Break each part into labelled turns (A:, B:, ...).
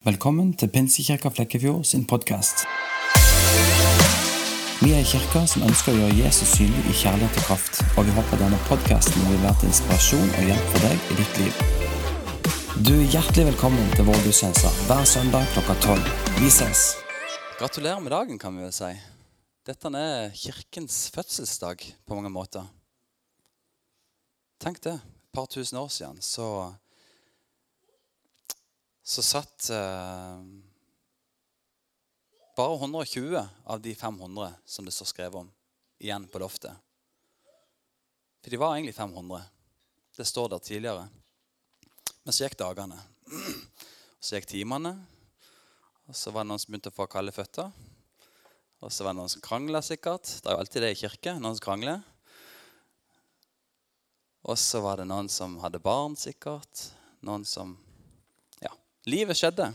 A: Velkommen til Pinsekirka Flekkefjord sin podkast. Vi er en kirke som ønsker å gjøre Jesus synlig i kjærlighet og kraft, og vi håper denne podkasten vil være til inspirasjon og hjelp for deg i ditt liv. Du er hjertelig velkommen til vår gudstjeneste hver søndag klokka tolv. Vi ses.
B: Gratulerer med dagen, kan vi vel si. Dette er kirkens fødselsdag på mange måter. Tenk det. Et par tusen år siden så så satt eh, bare 120 av de 500 som det står skrevet om, igjen på loftet. For de var egentlig 500. Det står der tidligere. Men så gikk dagene. Så gikk timene. Og så var det noen som begynte å få kalde føtter. Og så var det noen som krangla sikkert. Det er jo alltid det i kirke. Noen som krangler. Og så var det noen som hadde barn, sikkert. Noen som Livet skjedde.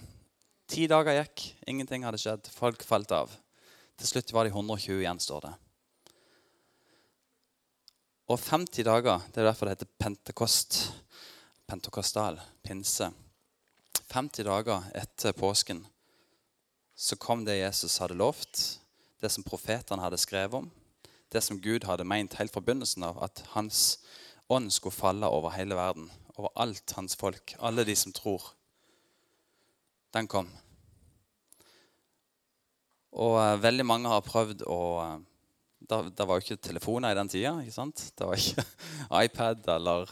B: Ti dager gikk, ingenting hadde skjedd. Folk falt av. Til slutt var de 120 igjen, står det. Og 50 dager, det er derfor det heter pentekost. Pentekostal, pinse. 50 dager etter påsken så kom det Jesus hadde lovt, det som profetene hadde skrevet om, det som Gud hadde meint helt fra begynnelsen av, at hans ånd skulle falle over hele verden, over alt hans folk, alle de som tror den kom. Og uh, veldig mange har prøvd å uh, Det var jo ikke telefoner i den tida. ikke sant? Det var ikke iPad eller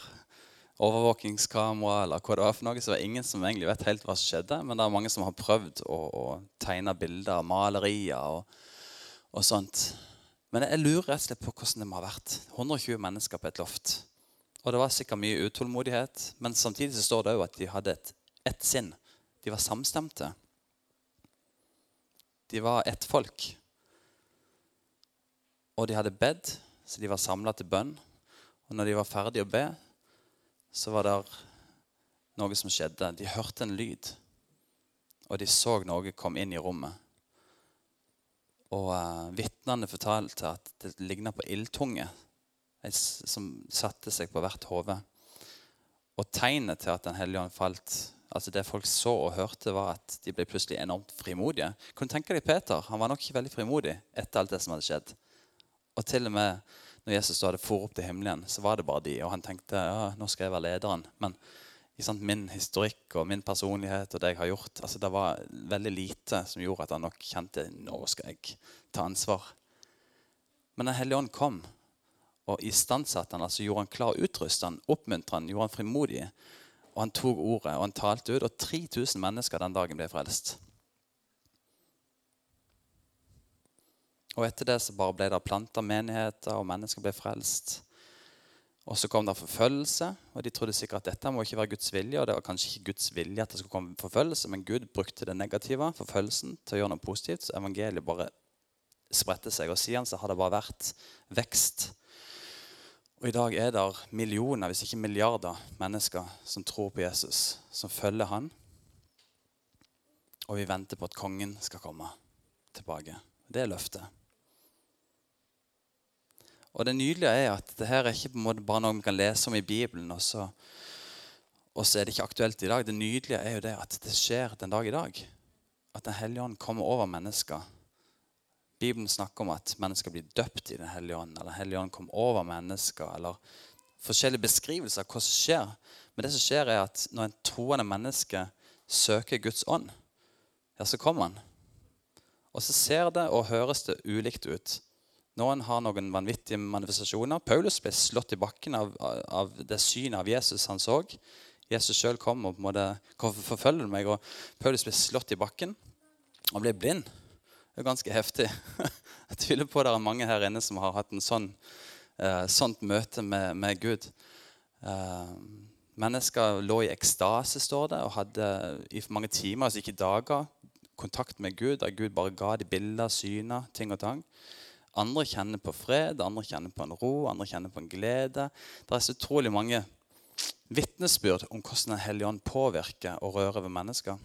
B: overvåkingskamera eller hva det var for noe. Så det var ingen som egentlig vet helt hva som skjedde. Men det er mange som har prøvd å, å tegne bilder, malerier og, og sånt. Men jeg lurer rett og slett på hvordan det må ha vært. 120 mennesker på et loft. Og det var sikkert mye utålmodighet. Men samtidig så står det òg at de hadde et, ett sinn. De var samstemte. De var ett folk. Og de hadde bedt, så de var samla til bønn. Og når de var ferdige å be, så var det noe som skjedde. De hørte en lyd, og de så noe kom inn i rommet. Og uh, vitnene fortalte at det ligna på ildtunge som satte seg på hvert hode. Og tegnet til at Den hellige ånd falt altså Det folk så og hørte, var at de ble plutselig enormt frimodige. Kan tenke deg Peter? Han var nok ikke veldig frimodig etter alt det som hadde skjedd. Og til og med når Jesus hadde for opp til himmelen, så var det bare de. Og han tenkte ja, nå skal jeg være lederen. Men sant, min historikk og min personlighet og det jeg har gjort altså Det var veldig lite som gjorde at han nok kjente nå skal jeg ta ansvar. Men Den hellige ånd kom og istandsatte han, altså gjorde han klar, utrustet han, oppmuntret han, gjorde han frimodig og han tok ordet og han talte ut, og 3000 mennesker den dagen ble frelst. Og etter det så bare ble det planta menigheter, og mennesker ble frelst. Og så kom det forfølgelse, og de trodde sikkert at dette må ikke være Guds vilje. Og det var kanskje ikke Guds vilje at det skulle komme forfølgelse, men Gud brukte det negative, forfølgelsen, til å gjøre noe positivt. Så evangeliet bare spredte seg. Og siden så har det bare vært vekst og I dag er det millioner, hvis ikke milliarder, mennesker som tror på Jesus, som følger han. Og vi venter på at kongen skal komme tilbake. Det er løftet. Og det nydelige er at det her er ikke bare noe vi kan lese om i Bibelen, og så, og så er det ikke aktuelt i dag. Det nydelige er jo det at det skjer den dag i dag. At Den hellige ånd kommer over mennesker Bibelen snakker om at mennesker blir døpt i Den hellige ånd, eller Den hellige ånd kom over mennesker, eller forskjellige beskrivelser av hva som skjer. Men det som skjer, er at når en troende menneske søker Guds ånd, ja, så kommer han. Og så ser det og høres det ulikt ut. Noen har noen vanvittige manifestasjoner. Paulus ble slått i bakken av, av det synet av Jesus han så. Jesus sjøl kom og på en måte, forfølger meg?' Og Paulus ble slått i bakken og ble blind. Det er ganske heftig. Jeg tviler på det er mange her inne som har hatt en sånn, uh, sånt møte med, med Gud. Uh, mennesker lå i ekstase, står det, og hadde i mange timer, altså ikke dager, kontakt med Gud, der Gud bare ga de bilder, syner, ting og tang. Andre kjenner på fred, andre kjenner på en ro, andre kjenner på en glede. Det er så utrolig mange vitnesbyrd om hvordan Den hellige ånd påvirker og rører ved mennesker.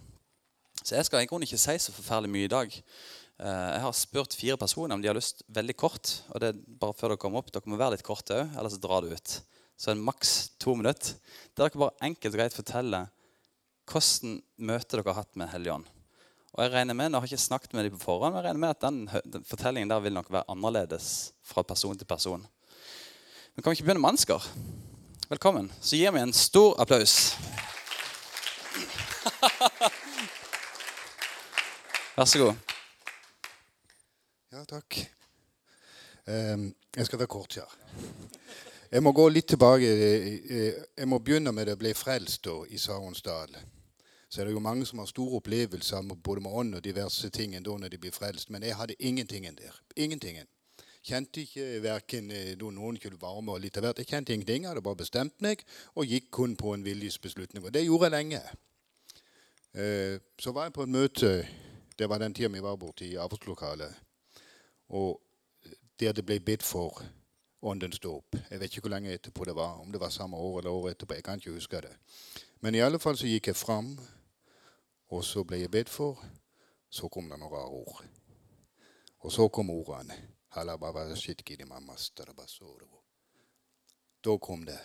B: Så jeg skal i grunnen ikke si så forferdelig mye i dag. Eh, jeg har spurt fire personer om de har lyst veldig kort. og det er bare før Dere kommer opp, dere må være litt korte òg, ellers drar det ut. Så en maks to minutter. Der dere bare enkelt og greit forteller hvordan møte dere har hatt med Helligånd. Og jeg regner med, Nå har jeg ikke snakket med dem på forhånd, men jeg regner med at den, den fortellingen der vil nok være annerledes fra person til person. Men kan vi ikke begynne med Ansgar? Velkommen. Så gir vi en stor applaus. Vær så god.
C: Ja, takk. Um, jeg skal være kort her. Jeg må gå litt tilbake. Jeg må begynne med det å bli frelst da, i Saronsdal. Så er det jo mange som har store opplevelser både med ånd og diverse ting da når de blir frelst. Men jeg hadde ingenting der. Ingentingen. Kjente ikke verken eh, noen kunne varme og litt av hvert. Jeg kjente ingenting. Jeg hadde bare bestemt meg og gikk kun på en viljesbeslutning. Og det gjorde jeg lenge. Uh, så var jeg på et møte det var den tida vi var borte i avholdslokalet. Og der det ble bedt for åndens dåp. Jeg vet ikke hvor lenge etterpå det var. Om det var samme år eller året etterpå. Jeg kan ikke huske det. Men i alle fall så gikk jeg fram, og så ble jeg bedt for. Så kom det noen rare ord. Og så kom ordene. Da kom det.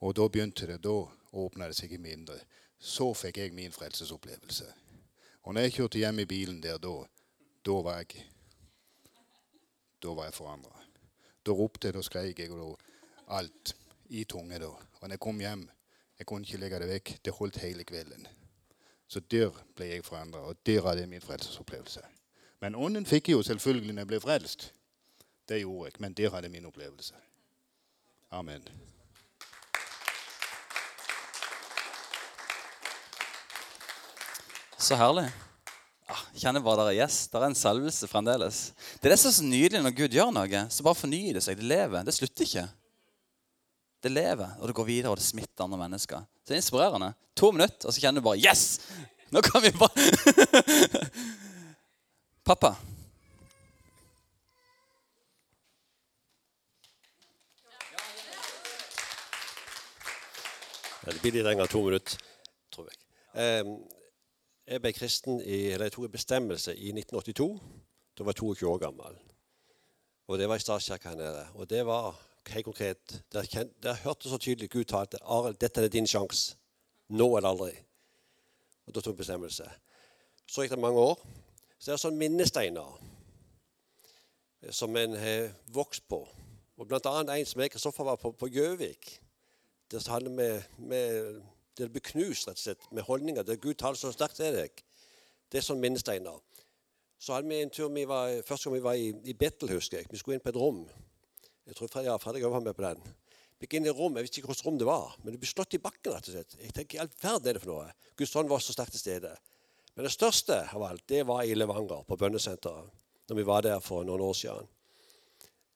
C: Og da begynte det. Da åpna det seg i mindre. Så fikk jeg min frelsesopplevelse. Og når jeg kjørte hjem i bilen der da, da var jeg Da var jeg forandra. Da ropte jeg, da skreik jeg og da, alt i tunge. da. Og når jeg kom hjem, jeg kunne ikke legge det vekk. Det holdt hele kvelden. Så der ble jeg forandra, og der hadde jeg min frelsesopplevelse. Men ånden fikk jeg jo selvfølgelig når jeg ble frelst. Det gjorde jeg, men der hadde jeg min opplevelse. Amen.
B: Så herlig. Ja, kjenner bare dere yes, Det er en selvelse fremdeles. Det er det som er så nydelig når Gud gjør noe. Så bare fornyer det seg. Det lever. Det slutter ikke. Det lever, og det går videre, og det smitter andre mennesker. Så det er inspirerende. To minutter, og så kjenner du bare Yes! Nå kan vi bare Pappa.
D: Det blir litt lenger to minutter, tror jeg. Jeg ble kristen i, eller jeg tok en bestemmelse i 1982. Da var jeg 22 år gammel. Og det var i statskirka her nede. Og det var helt konkret Der, kjent, der hørte så tydelig Gud talte. Arild, dette er din sjanse. Nå eller aldri. Og da tok jeg bestemmelse. Så gikk det mange år. Så det er sånne minnesteiner som en har vokst på. Og blant annet en som jeg Kristoffer var på Gjøvik. Det handler med, med du blir knust rett og slett, med holdninger der Gud taler så sterkt til deg. Det er sånn minnesteiner. Så hadde vi en tur vi var, Første gang vi var i, i Bethel, husker jeg. Vi skulle inn på et rom. Jeg tror Fredrik, ja, Fredrik var med på den. Vi gikk inn i rom, Jeg visste ikke hvilket rom det var, men det ble slått i bakken. rett og slett. Jeg tenker, i all verden er det for noe? Guds ånd var så sterkt til stede. Men det største av alt, det var i Levanger, på bønnesenteret. Når vi var der for noen år siden.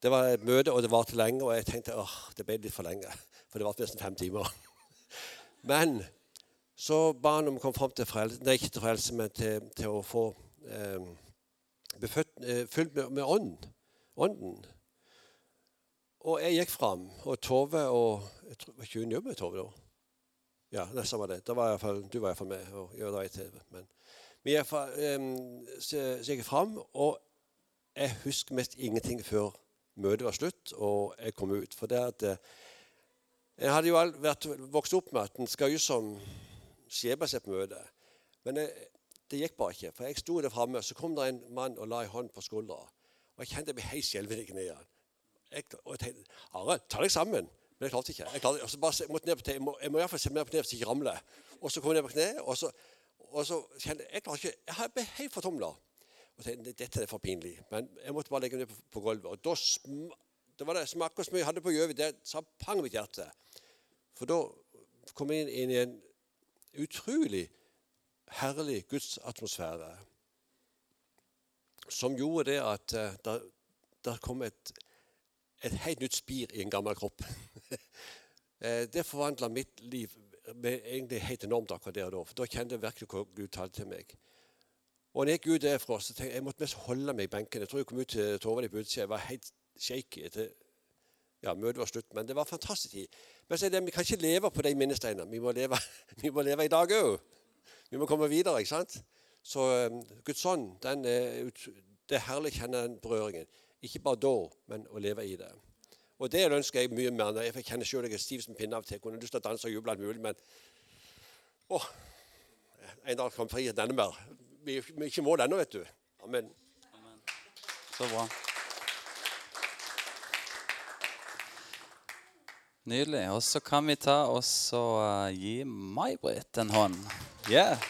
D: Det var et møte, og det varte lenge, og jeg tenkte åh, det ble litt for lenge. For det varte nesten fem timer. Men så ba han om å komme fram til frelse, nei, ikke til frelse, men til, til å få eh, eh, fylt med, med ånd, ånden. Og jeg gikk fram, og Tove og jeg tror, Var ikke hun jobb med Tove da? Ja, nesten var det. Da var jeg fall, du var iallfall med. og jeg var til, men, men jeg, så, jeg gikk fram, og jeg husker mest ingenting før møtet var slutt og jeg kom ut. For det at jeg hadde jo vært vokst opp med at en skal jo som skjebne seg på møte. Men det, det, gikk bare ikke. For jeg sto der framme, så kom det en mann og la en hånd på skuldra. Og jeg kjente jeg ble helt skjelven i knærne. Og jeg tenkte Are, ta deg sammen. Men jeg klarte ikke. Jeg, klarte, og bare, måtte ned på jeg må, jeg må iallfall se ned på kne så jeg ikke ramler. Og så kom jeg ned på kne, og så, og så kjente jeg jeg klarer ikke, jeg ble helt fortumla. Og tenkte, dette er for pinlig. Men jeg måtte bare legge meg ned på, på gulvet. Og da det var det smakk og smør jeg hadde på Gjøvik. Det sa pang mitt hjerte. For da kom jeg inn i en utrolig herlig gudsatmosfære som gjorde det at uh, det kom et, et helt nytt spir i en gammel kropp. Eh, det forvandla mitt liv med egentlig helt enormt akkurat der og da. For da kjente jeg virkelig hva Gud talte til meg. Og når jeg gikk ut derfra, så tenkte jeg jeg måtte mest holde meg i benken. Jeg tror jeg kom ut til Torvald i utsida. Jeg var helt shaky etter ja, møtet var slutt. Men det var fantastisk tid. Men så er det, vi kan ikke leve på de minnesteinene. Vi må leve, vi må leve i dag òg. Vi må komme videre. ikke sant? Så um, Guds ånd, den er, det er herlig å kjenne den berøringen. Ikke bare da, men å leve i det. Og det ønsker jeg mye mer. Jeg kjenner selv jeg er stiv som pinne av og til. Kunne lyst til å danse og juble alt mulig, men Å, en dag kom frihet enda mer. Vi vi ikke må mål ennå, vet du. Amen.
B: Så bra. Nydelig. Og så kan vi ta og eh, gi May-Britt en hånd. Yeah.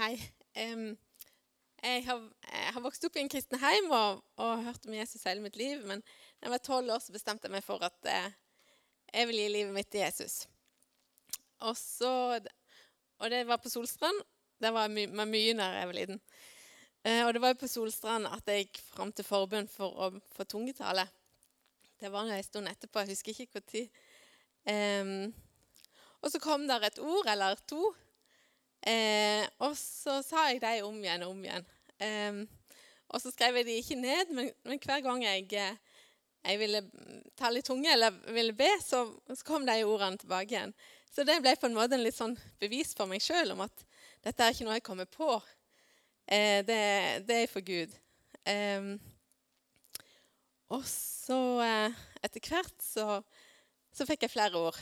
E: Hei. Um, jeg, har, jeg har vokst opp i en kristen heim og, og hørt om Jesus hele mitt liv. Men da jeg var tolv år, så bestemte jeg meg for at uh, jeg vil gi livet mitt til Jesus. Og, så, og det var på Solstrand. Det var my, mye da jeg var liten. Eh, og det var jo på Solstrand at jeg gikk fram til forbund for å få tungetale. Det var en stund etterpå. Jeg husker ikke når. Um, og så kom der et ord eller to. Eh, og så sa jeg dem om igjen og om igjen. Eh, og så skrev jeg de ikke ned, men, men hver gang jeg, eh, jeg ville ta litt tunge eller ville be, så, så kom de ordene tilbake igjen. Så det ble på en måte en litt sånn bevis for meg sjøl om at dette er ikke noe jeg kommer på. Eh, det, det, er for Gud. Eh, og så eh, etter hvert så, så fikk jeg flere ord.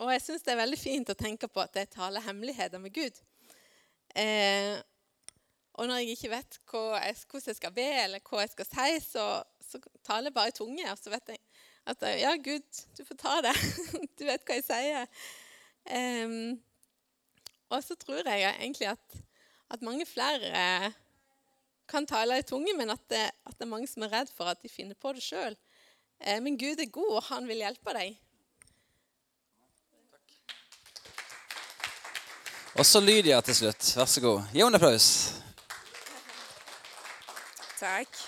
E: Og jeg syns det er veldig fint å tenke på at jeg taler hemmeligheter med Gud. Eh, og når jeg ikke vet jeg, hvordan jeg skal be, eller hva jeg skal si, så, så taler jeg bare i tunge. Og så vet jeg at ja, Gud, du får ta det. du vet hva jeg sier. Eh, og så tror jeg egentlig at, at mange flere kan tale i tunge, men at det, at det, er mange som er redd for at de finner på det sjøl. Eh, men Gud er god, og han vil hjelpe deg.
B: Og så Lydia til slutt. Vær så god. Gi henne en applaus.
F: Takk.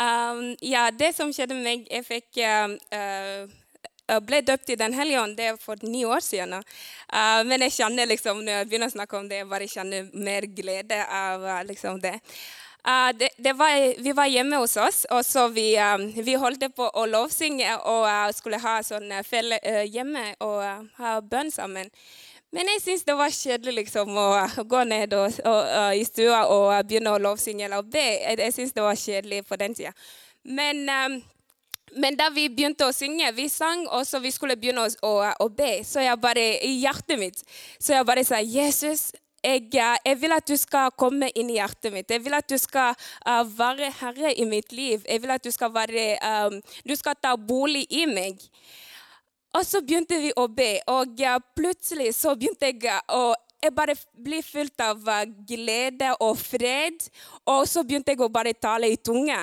F: Um, ja, det som skjedde med meg Jeg fikk uh, ble døpt i Den hellige ånd det er for ni år siden. Uh, men jeg kjenner liksom, når jeg begynner å snakke om det, jeg bare kjenner mer glede av uh, liksom det. Uh, det, det var, vi var hjemme hos oss, og så vi, vi holdt på å lovsynge og skulle ha sånn felle hjemme og ha bønn sammen. Men jeg syntes det var kjedelig liksom, å gå ned og, og, og, i stua og begynne å lovsynge eller be. Jeg, jeg syntes det var kjedelig på den tida. Men, um, men, da vi begynte å synge, vi sang, og så vi skulle begynne å, å, å be, så jeg bare i hjertet mitt så jeg bare sa Jesus, jeg, jeg, vil at du skal komme inn i hjertet mitt. Jeg vil at du skal uh, være herre i mitt liv. Jeg vil at du skal, være, um, du skal ta bolig i meg. Og så begynte vi å be, og plutselig så begynte jeg å jeg bare ble fylt av glede og fred. Og så begynte jeg å bare tale i tunge.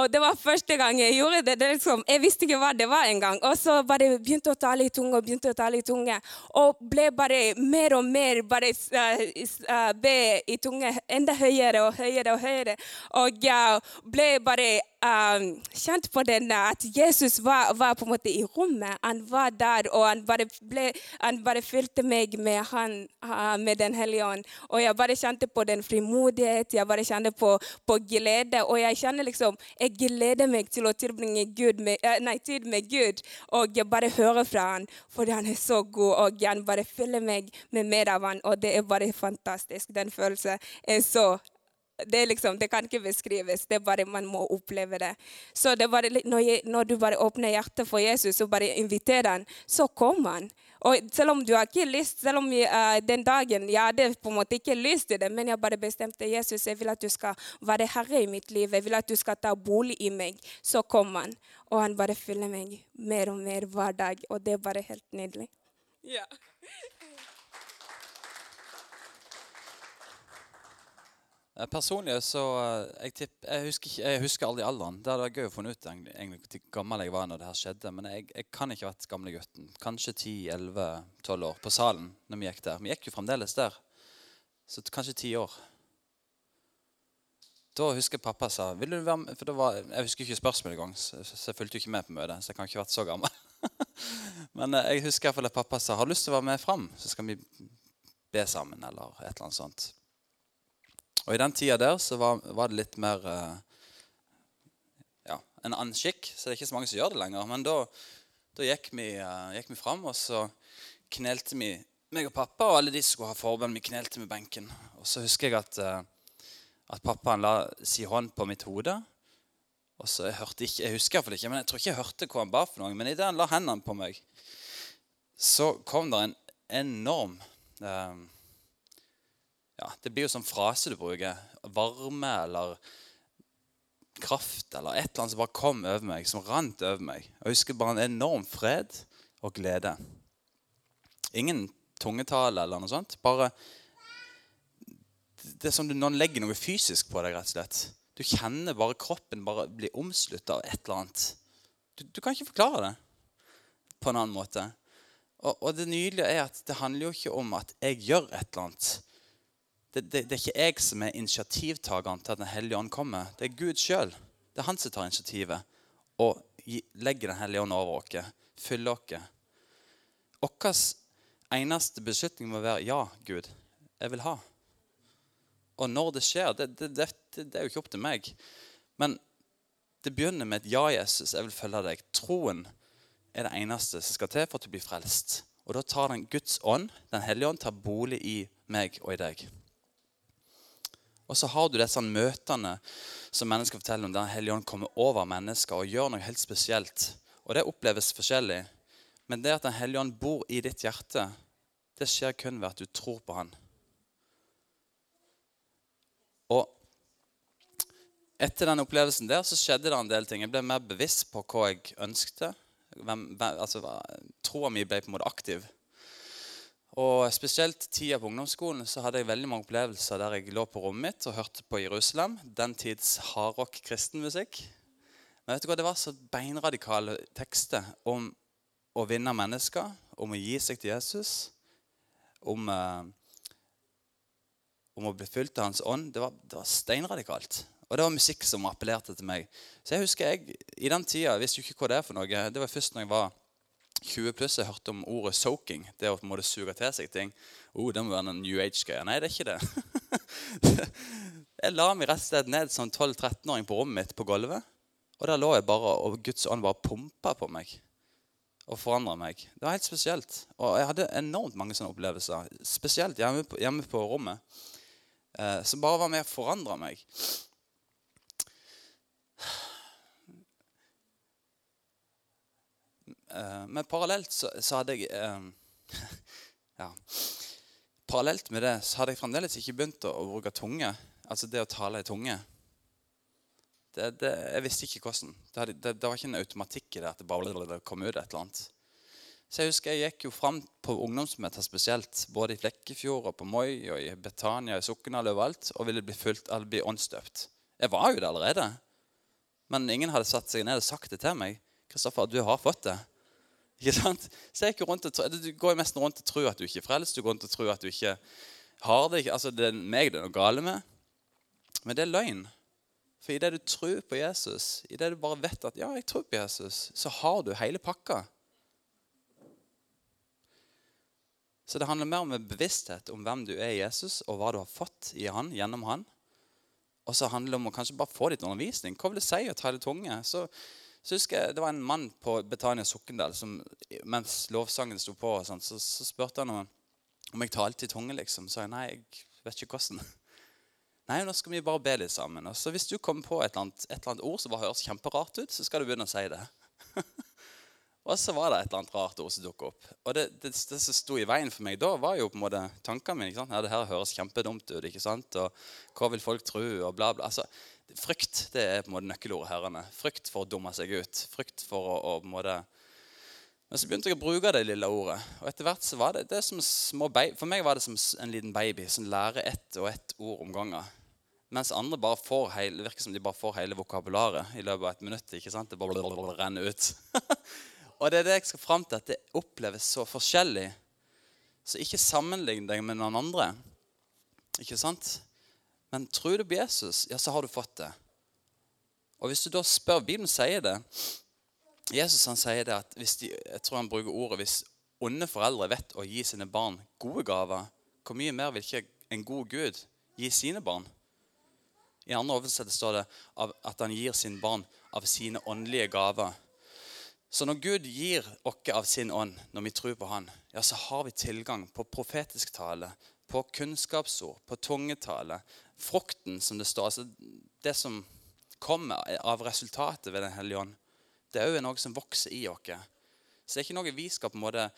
F: Og det var første gang jeg gjorde det. det liksom, jeg visste ikke hva det var engang. Og så bare begynte å tale i tunge og begynte å tale i tunge. Og ble bare mer og mer bare uh, be i tunge enda høyere og høyere og høyere. Og uh, ble bare um, kjent på den at Jesus var, var, på en måte i rommet. Han var der, og han bare, ble, han bare fylte meg med, han, uh, med Den hellige ånd. Og jeg bare kjente på den frimodighet, jeg bare kjente på, på glede. Og jeg kjenner liksom Jeg gleder meg til å tilbringe med, uh, nei, tid med Gud og bare hører fra han, fordi han er så god, og han bare fyller meg med mer av han, og det er bare fantastisk. Den følelsen er så det, liksom, det, kan ikke beskrives. Det er bare Man må oppleve det. Så det bare, når, jeg, når, du bare åpner hjertet for Jesus og bare inviterer han, så kommer han. Og selv om du har ikke lyst, selv om uh, den dagen jeg hadde på en måte ikke lyst til det, men jeg bare bestemte Jesus, jeg vil at du skal være herre i mitt liv. Jeg vil at du skal ta bolig i meg. Så kom han. Og han bare fyller meg mer og mer hver dag. Og det er bare helt nydelig. Ja.
B: Personlig så eh, jeg, tipp, jeg, husker ikke, jeg, husker aldri alderen. Det hadde vært gøy å finne ut hvor gammel jeg var når det her skjedde. Men jeg, jeg kan ikke ha vært gamle gutten. Kanskje 10-11-12 år på salen når vi gikk der. Vi gikk jo fremdeles der. Så kanskje ti år. Da husker pappa sa vil du være med? For var, Jeg husker ikke spørsmålet engang, så, jeg fulgte ikke med på møtet. Så jeg kan ikke ha vært så gammel. Men eh, jeg husker iallfall at pappa sa har du lyst til å være med fram, så skal vi be sammen. eller et eller annet sånt. Og I den tida der så var, var det litt mer uh, ja, en annen skikk. Så det er ikke så mange som gjør det lenger. Men da, da gikk, vi, uh, gikk vi fram, og så knelte vi meg og pappa og alle de som skulle ha forbønn. Vi knelte med benken. Og så husker jeg at, uh, at pappaen la si hånd på mitt hode. Og så jeg hørte ikke, jeg husker iallfall ikke, men jeg tror ikke jeg hørte hva han ba for noe. Men idet han la hendene på meg, så kom det en enorm eh, ja, Det blir jo sånn frase du bruker. Varme eller kraft eller et eller annet som bare kom over meg, som rant over meg. Jeg husker bare en enorm fred og glede. Ingen tungetale eller noe sånt. Bare Det er som om noen legger noe fysisk på deg. rett og slett. Du kjenner bare kroppen bare blir omslutta av et eller annet. Du, du, kan ikke forklare det på en annen måte. Og, og, det nydelige er at det handler jo ikke om at jeg gjør et eller annet. Det, det, det er ikke jeg som er initiativtakeren til at Den hellige ånd kommer. Det er Gud sjøl. Det er han som tar initiativet og legger Den hellige ånd over oss, fyller oss. Vår eneste beslutning må være ja, Gud, jeg vil ha. Og når det skjer, det, det, er jo ikke opp til meg. Men det begynner med et ja, Jesus, jeg vil følge deg. Troen er det eneste som skal til for at du blir frelst. Og da tar den Guds ånd, Den hellige ånd, tar bolig i meg og i deg. Og så har du disse møtene som mennesker forteller om, der hellige ånd kommer over mennesker og gjør noe helt spesielt. Og det oppleves forskjellig. Men det at Den hellige ånd bor i ditt hjerte, det skjer kun ved at du tror på Han. Og etter den opplevelsen der så skjedde det en del ting. Jeg ble mer bevisst på hva jeg ønskte. Hvem, altså, Troa mi ble på en måte aktiv. Og Spesielt tida på ungdomsskolen så hadde jeg veldig mange opplevelser der jeg lå på rommet mitt og hørte på Jerusalem, den tids hardrock kristenmusikk. Men vet du hva, det var så beinradikale tekster om å vinne mennesker, om å gi seg til Jesus, om, eh, om å bli fylt av Hans ånd. Det var, det var steinradikalt. Og det var musikk som appellerte til meg. Så jeg husker jeg, I den tida visste jo ikke hva det er for noe. Det var først når jeg var 20 pluss jeg hørt om ordet 'soaking'. Det å på en måte suge til seg ting. Oh, det må være en New Age-greie. Nei, det er ikke det. jeg la meg rett og slett ned som 12-13-åring på rommet mitt på gulvet. Og der lå jeg bare, og Guds ånd bare pumpa på meg og forandra meg. Det var helt spesielt. Og jeg hadde enormt mange sånne opplevelser, spesielt hjemme på, hjemme på rommet, eh, som bare var med og forandra meg. Men parallelt så, så hadde jeg eh, ja, Parallelt med det så hadde jeg fremdeles ikke begynt å, å bruke tunge. Altså det å tale i tunge. Det, det, jeg visste ikke hvordan. Det, hadde, det, var ikke en automatikk i det at det bare kom ut et eller annet. Så jeg husker jeg gikk jo fram på ungdomsmøter spesielt, både i Flekkefjord og på Moi og i Betania, i Soknedal overalt, og ville bli fulgt, eller bli åndsdøpt. Jeg var jo det allerede. Men ingen hadde satt seg ned og sagt det til meg. Kristoffer, du har fått det. Ikke sant? Så jeg rundt og, Du går nesten rundt og tror at du ikke er frelst. Du går rundt og tror at du ikke har det. Altså, Det er meg det er noe gale med. Men det er løgn. For idet du tror på Jesus, idet du bare vet at ja, jeg tror på Jesus, så har du hele pakka. Så det handler mer om en bevissthet om hvem du er i Jesus, og hva du har fått i han, gjennom han. Og så handler det om å kanskje bare få litt undervisning. Hva vil det si å ta det tunge? Så så husker jeg Det var en mann på Betania Sokndal som mens lovsangen sto på, sånt, så, så, spurte han om, om jeg talte i tunge. liksom. Så jeg nei, jeg vet ikke hvordan. Nei, nå skal vi bare be litt sammen. Og så Hvis du kommer på et eller, annet, et eller annet ord som bare høres kjemperart ut, så skal du begynne å si det. og så var det et eller annet rart ord som dukket opp. Og det, det, det, som sto i veien for meg da, var jo på en måte tankene mine. ikke sant? Ja, det her høres kjempedumt ut. ikke sant? Og hva vil folk tro? Og bla, bla. Altså, Frykt det er på en måte nøkkelordet herrene. Frykt for å dumme seg ut. Frykt for å, å på en måte Men så begynte jeg å bruke det lille ordet. Og etter hvert så var det, det som små baby. For meg var det som en liten baby som lærer ett og ett ord om gangen. Mens andre bare får hele, virker som de bare får hele vokabularet i løpet av et minutt. ikke sant? Det bare renner ut. og det er det jeg skal fram til, at det oppleves så forskjellig. Så ikke sammenlign deg med noen andre. Ikke sant? Men tror du på Jesus, ja, så har du fått det. Og hvis du da spør Bibelen sier det Jesus han sier det at hvis de, jeg tror han bruker ordet, hvis onde foreldre vet å gi sine barn gode gaver, hvor mye mer vil ikke en god Gud gi sine barn? I andre oversettelse står det at han gir sine barn av sine åndelige gaver. Så når Gud gir oss av sin ånd, når vi tror på Han, ja, så har vi tilgang på profetisk tale, på kunnskapsord, på tungetale, frukten, som det står, altså det som kommer av resultatet ved Den hellige ånd, det er òg noe som vokser i oss. Så det er ikke noe vi skal på en måte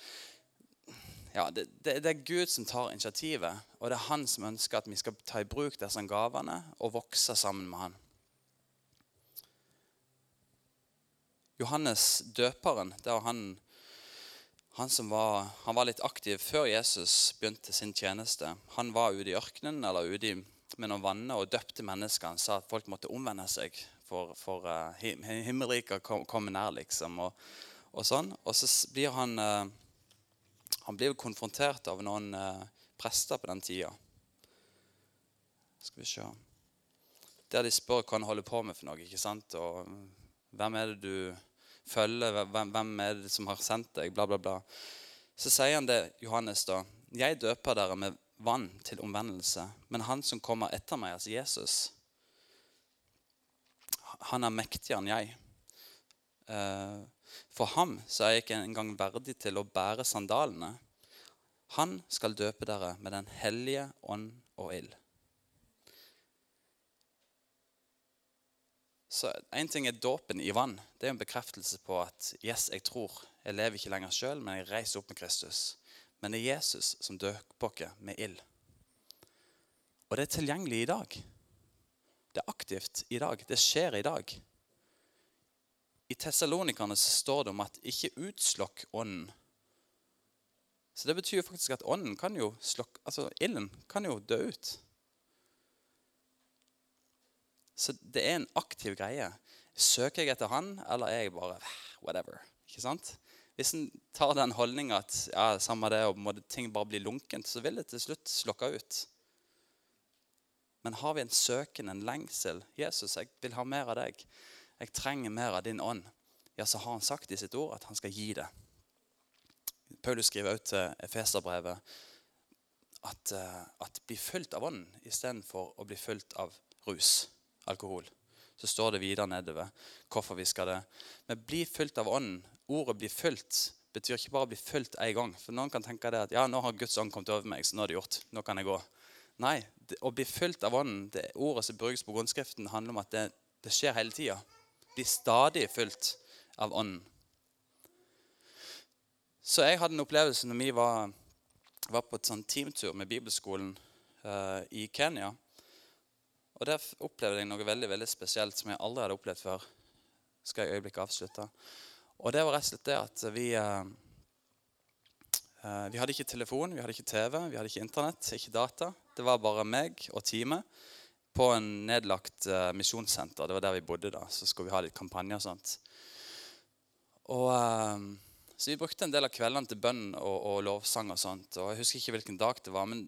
B: ja, det, det, det, er Gud som tar initiativet, og det er han som ønsker at vi skal ta i bruk disse gavene og vokse sammen med han. Johannes døperen det var han, han som var, han var litt aktiv før Jesus begynte sin tjeneste. Han var ute i ørkenen eller ute med noen vanner og døpte mennesker. Han sa at folk måtte omvende seg, for, for uh, himmelriket kom, kom nær, liksom. Og, og, sånn. Og så blir han uh, han blir konfrontert av noen uh, prester på den tida. Skal vi se Der de spør hva han holder på med for noe. ikke sant? Og hvem er det du følger? Hvem, er det som har sendt deg? Bla, bla, bla. Så sier han det, Johannes, da. Jeg døper dere med vann til omvendelse, men han som kommer etter meg, altså Jesus, han er mektigere enn jeg. Uh, for ham så er jeg ikke engang verdig til å bære sandalene. Han skal døpe dere med Den hellige ånd og ild. Så Én ting er dåpen i vann. Det er en bekreftelse på at yes, jeg tror. Jeg lever ikke lenger sjøl, men jeg reiser opp med Kristus. Men det er Jesus som døper oss med ild. Og det er tilgjengelig i dag. Det er aktivt i dag. Det skjer i dag. I Tessalonikerne står det om at 'ikke utslokk ånden'. Så det betyr faktisk at ånden kan jo slokke, altså ilden kan jo dø ut. Så det er en aktiv greie. Søker jeg etter han, eller er jeg bare whatever? Ikke sant? Hvis en tar den holdninga at ja, samme det, og ting bare bli lunkent, så vil det til slutt slokke ut. Men har vi en søken, en lengsel 'Jesus, jeg vil ha mer av deg.' jeg trenger mer av din ånd, ja, så har han sagt i sitt ord at han skal gi det. Paulus skriver ut til Efeserbrevet at, uh, at bli fulgt av ånden istedenfor å bli fulgt av rus, alkohol. Så står det videre nedover hvorfor vi skal det. Men bli fylt av ånden. Ordet 'bli fylt' betyr ikke bare å bli fylt én gang. For Noen kan tenke det at ja, nå har Guds ånd kommet over meg, så nå er det gjort. Nå kan jeg gå. Nei, det, å bli fylt av ånden, det ordet som brukes på grunnskriften, handler om at det, det skjer hele tida Bli stadig fylt av Ånden. Så jeg hadde en opplevelse når vi var, var på et sånn teamtur med bibelskolen uh, i Kenya. Og Der opplevde jeg noe veldig veldig spesielt som jeg aldri hadde opplevd før. skal jeg øyeblikket avslutte. Og Det var rett og slett det at vi uh, uh, Vi hadde ikke telefon, vi hadde ikke TV, vi hadde ikke Internett, ikke data. Det var bare meg og teamet på en nedlagt eh, misjonssenter. Det var der vi bodde da. Så skulle vi ha litt kampanje og sånt. Og, eh, så vi brukte en del av kveldene til bønn og, og, lovsang og sånt. Og jeg husker ikke hvilken dag det var, men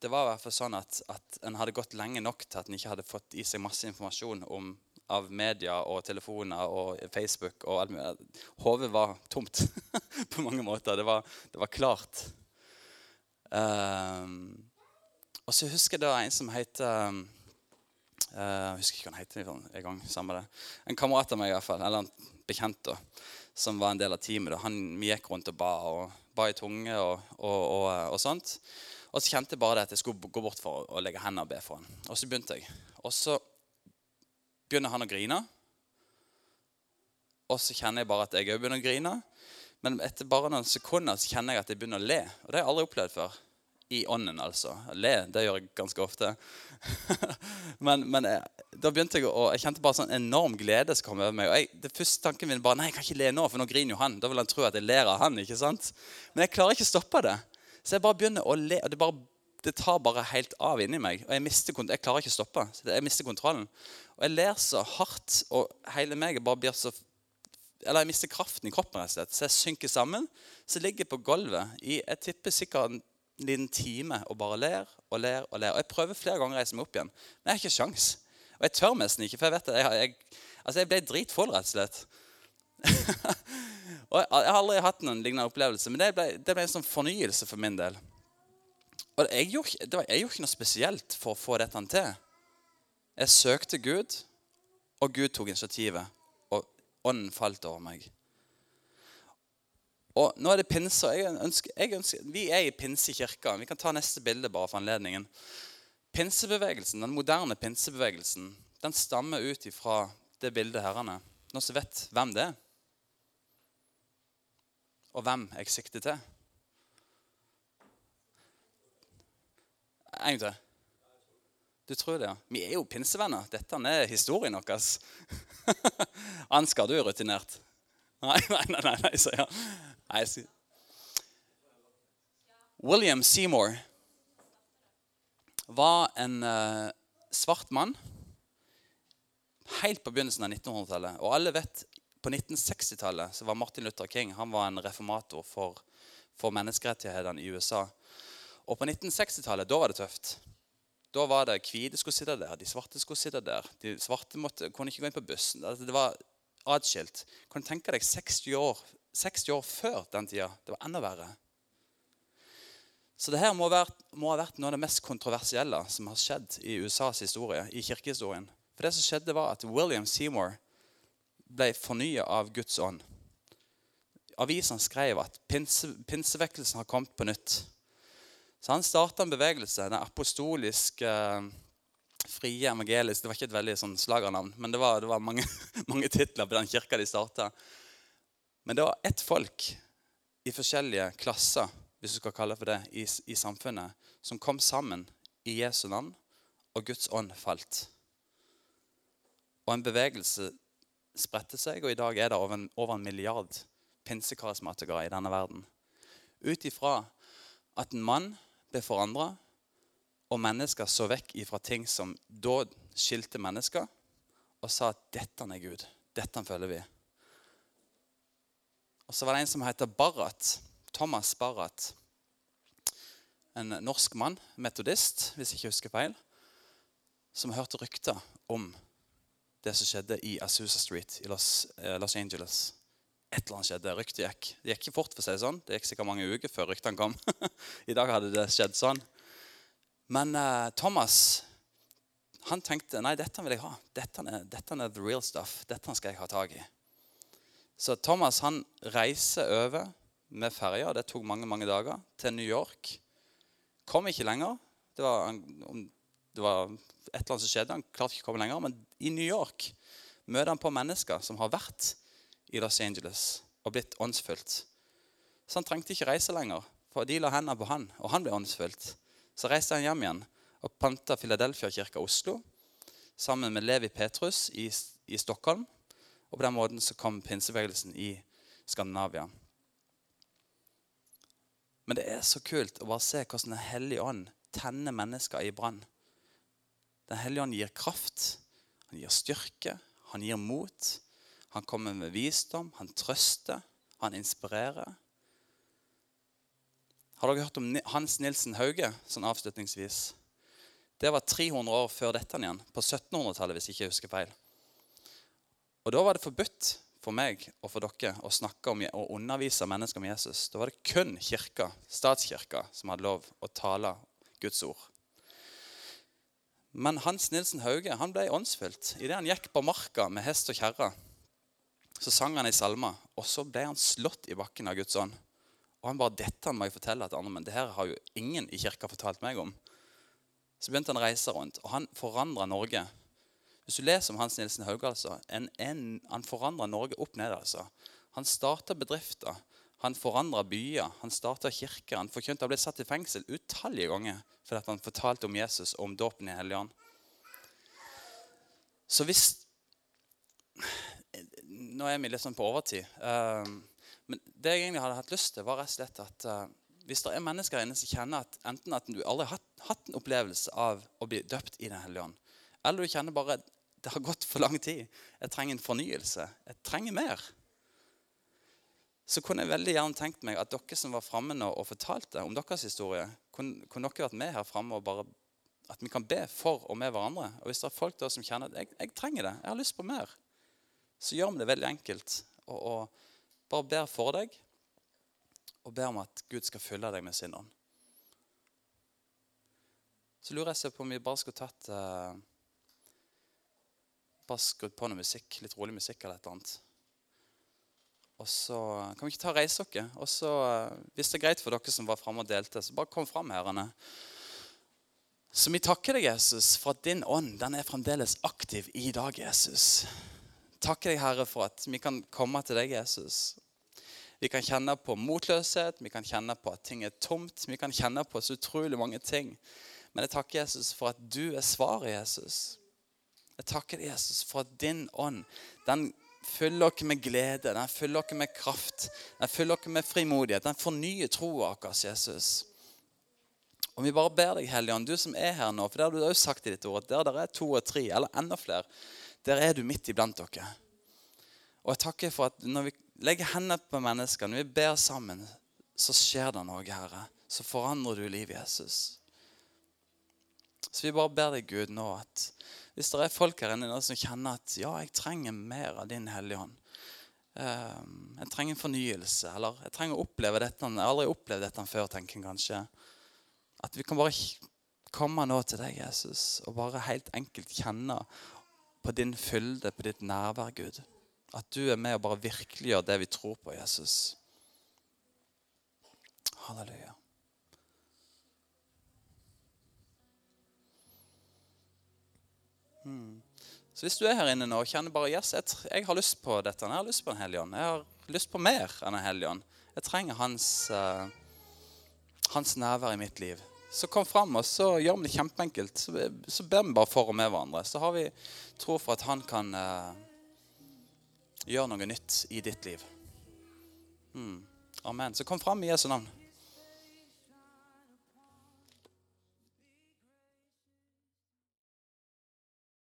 B: det var i hvert fall sånn at, at en hadde gått lenge nok til at en ikke hadde fått i seg masse informasjon om, av media og telefoner og Facebook og alt mulig. Hodet var tomt på mange måter. Det var, det var klart. Um, og så husker jeg da en som heter Uh, jeg husker ikke hva han heter en gang. samme det. En kamerat av meg, i hvert fall, eller en bekjent, da, som var en del av teamet. Da. Han gikk rundt og ba og ba i tunge og, og, og, og, sånt. Og så kjente jeg bare det at jeg skulle gå bort for å legge hendene og be for han. Og så begynte jeg. Og så begynner han å grine. Og så kjenner jeg bare at jeg òg begynner å grine. Men etter bare noen sekunder så kjenner jeg at jeg begynner å le. Og det har jeg aldri opplevd før i ånden, altså. Le, det gjør jeg ganske ofte. men, men jeg, da begynte jeg å, jeg kjente bare sånn enorm glede som kom over meg. Og jeg, det første tanken min bare nei, jeg kan ikke le nå, for nå griner jo han. Da vil han tro at jeg ler av han. ikke sant? Men jeg klarer ikke å stoppe det. Så jeg bare begynner å le. og det, bare, det tar bare helt av inni meg. Og jeg, mister, jeg klarer ikke å stoppe. jeg mister kontrollen. Og jeg ler så hardt, og hele meg bare blir så eller jeg mister kraften i kroppen. rett og slett. Så jeg synker sammen. Så ligger jeg på gulvet i jeg tipper sikkert en liten time og bare ler og ler og ler. Og Jeg prøver flere ganger å reise meg opp igjen, men jeg har ikke sjans. Og jeg tør nesten ikke, for jeg vet at jeg, jeg, altså jeg ble dritfull, rett og slett. og Jeg har aldri hatt noen lignende opplevelse, men det ble, det ble en sånn fornyelse for min del. Og jeg gjorde, var, jeg gjorde ikke noe spesielt for å få dette til. Jeg søkte Gud, og Gud tok initiativet. Og ånden falt over meg. Og nå er det pinse. Jeg ønsker, jeg ønsker, vi er i pinsekirka. Vi kan ta neste bilde bare for anledningen. Pinsebevegelsen, Den moderne pinsebevegelsen den stammer ut ifra det bildet herrene. Noen som vet hvem det er? Og hvem jeg sikter til? En gang til. Du tror det, ja? Vi er jo pinsevenner. Dette er historien vår. Ansgar, du er rutinert. Nei, nei, nei, nei, nei sier jeg. Nei, så. William Seymour var en uh, svart mann helt på begynnelsen av 1900-tallet. Og alle vet på 1960-tallet så var Martin Luther King han var en reformator for, for menneskerettighetene i USA. Og på 1960-tallet da var det tøft. Da var det hvite skulle sitte der, de svarte skulle sitte der. De svarte måtte, kunne ikke gå inn på bussen. Altså, Det var atskilt. Kan du tenke deg 60 år, 60 år før den tida? Det var enda verre. Så det her må, ha vært- må ha vært noe av det mest kontroversielle som har skjedd i USAs historie, i kirkehistorien. For det som skjedde var at William Seymour ble fornya av Guds ånd. Avisene skrev at pinse, pinsevekkelsen har kommet på nytt. Så han starta en bevegelse, den apostoliske eh, frie evangelisk Det var ikke et veldig sånn slagernavn, men det var, det var mange, mange titler på den kirka de starta. Men det var ett folk i forskjellige klasser hvis du skal kalle for det, i, i samfunnet, som kom sammen i Jesu navn, og Guds ånd falt. Og en bevegelse spredte seg, og i dag er det over en, over en milliard pinsekarismatikere i denne verden. Ut ifra at en mann ble forandra, og mennesker så vekk ifra ting som da skilte mennesker, og sa at 'dette er Gud'. Dette følger vi. Og så var det en som heter Barrat. Thomas Barrat. En norsk mann, metodist, hvis jeg ikke husker feil, som hørte rykter om det som skjedde i Azusa Street i Los, eh, Los Angeles. Et eller annet skjedde. Ryktet gikk. Det gikk ikke fort, for å si det sånn. Det gikk sikkert mange uker før ryktene kom. I dag hadde det skjedd sånn. Men eh, Thomas han tenkte nei, dette vil jeg ha. Dette er, dette er the real stuff. Dette skal jeg ha tak i. Så Thomas han reiser over med ferja, det tok mange mange dager, til New York. Kom ikke lenger. Det var, det var et eller annet som skjedde. Han klarte ikke å komme lenger. Men i New York møter han på mennesker som har vært i Los Angeles og blitt åndsfylt. Så han trengte ikke reise lenger, for de la hendene på han, og han ble åndsfylt. Så reiste han hjem igjen og panta Philadelphia-kirka Oslo sammen med Levi Petrus i, i Stockholm. Og på den måten så kom pinsebevegelsen i Skandinavia. Men det er så kult å bare se hvordan Den hellige ånd tenner mennesker i brann. Den hellige ånd gir kraft, han gir styrke, han gir mot. Han kommer med visdom, han trøster, han inspirerer. Har dere hørt om Hans Nilsen Hauge sånn avslutningsvis? Det var 300 år før dette igjen, på 1700-tallet, hvis jeg ikke husker feil. Og Da var det forbudt for meg og for dere å snakke om og undervise mennesker om Jesus. Da var det kun kirka, statskirka som hadde lov å tale Guds ord. Men Hans Nilsen Hauge han ble åndsfylt. Idet han gikk på marka med hest og kjerre, så sang han i salmer, og så ble han slått i bakken av Guds ånd. Og han bare Dette må jeg fortelle til andre, men det her har jo ingen i kirka fortalt meg om. Så begynte han å reise rundt, og han forandra Norge. Hvis du leser om Hans Nilsen Hauge, altså, en, en, han forandra Norge opp ned. altså. Han starta bedrifter, han forandra byer, han starta kirker. Han forkynte, han ble satt i fengsel utallige ganger fordi han fortalte om Jesus og om dåpen i Helligånd. Så hvis Nå er vi litt sånn på overtid. eh, men det jeg egentlig hadde hatt lyst til, var rett og slett at eh, hvis det er mennesker inne som kjenner at enten at du aldri har hatt en opplevelse av å bli døpt i Den hellige ånd, eller du kjenner bare det har gått for lang tid, jeg trenger en fornyelse, jeg trenger mer, så kunne jeg veldig gjerne tenkt meg at dere som var framme nå og fortalte om deres historie, kunne, kunne dere vært med her framme og bare at vi kan be for og med hverandre. Og hvis det er folk da som kjenner at jeg, jeg trenger det, jeg har lyst på mer, så gjør vi det veldig enkelt. Og, og bare ber for deg, og ber om at Gud skal fylle deg med sin ånd. Så lurer jeg seg på om vi bare skulle tatt eh, Bare skrudd på noe musikk, litt rolig musikk eller et eller annet. Og så kan vi ikke ta reise dere. Og så, eh, hvis det er greit for dere som var framme og delte, så bare kom fram her. Anne. Så vi takker deg, Jesus, for at din ånd den er fremdeles aktiv i dag, Jesus. Takker deg, Herre, for at vi kan komme til deg, Jesus. Vi kan kjenne på motløshet, vi kan kjenne på at ting er tomt. Vi kan kjenne på så utrolig mange ting. Men jeg takker Jesus for at du er svaret, Jesus. Jeg takker deg, Jesus, for at din ånd den fyller dere med glede, den fyller dere med kraft, den fyller dere med frimodighet. Den fornyer troa vår, Jesus. Og vi bare ber deg, Hellige du som er her nå, for det har du også sagt i ditt ord, at der det er to og tre, eller enda flere, der er du midt iblant dere. Og jeg takker for at når vi legger hendene på mennesker, når vi ber sammen, så skjer det noe, Herre. Så forandrer du livet, Jesus. Så vi bare ber deg, Gud, nå at hvis det er folk her inne som kjenner at ja, jeg trenger mer av din Hellige Ånd ehm, Jeg trenger en fornyelse, eller jeg trenger å oppleve dette. Jeg har aldri opplevd dette før, tenker jeg kanskje. At vi kan bare komme nå til deg, Jesus, og bare helt enkelt kjenne på din fylde, på ditt nærvær, Gud. At du er med og bare virkeliggjør det vi tror på, Jesus. Halleluja. Hmm. Så hvis du er her inne nå og kjenner bare yes, jeg, jeg har lyst på dette, jeg har lyst på en hellig ånd, jeg har lyst på mer enn en hellig ånd, jeg trenger hans, uh, hans nærvær i mitt liv, så kom fram, og så gjør vi det kjempeenkelt. Så, så, ber vi bare for og med hverandre. Så har vi tro for at han kan uh, gjøre noe nytt i ditt liv. Mm. Amen. Så kom fram i Jesu navn.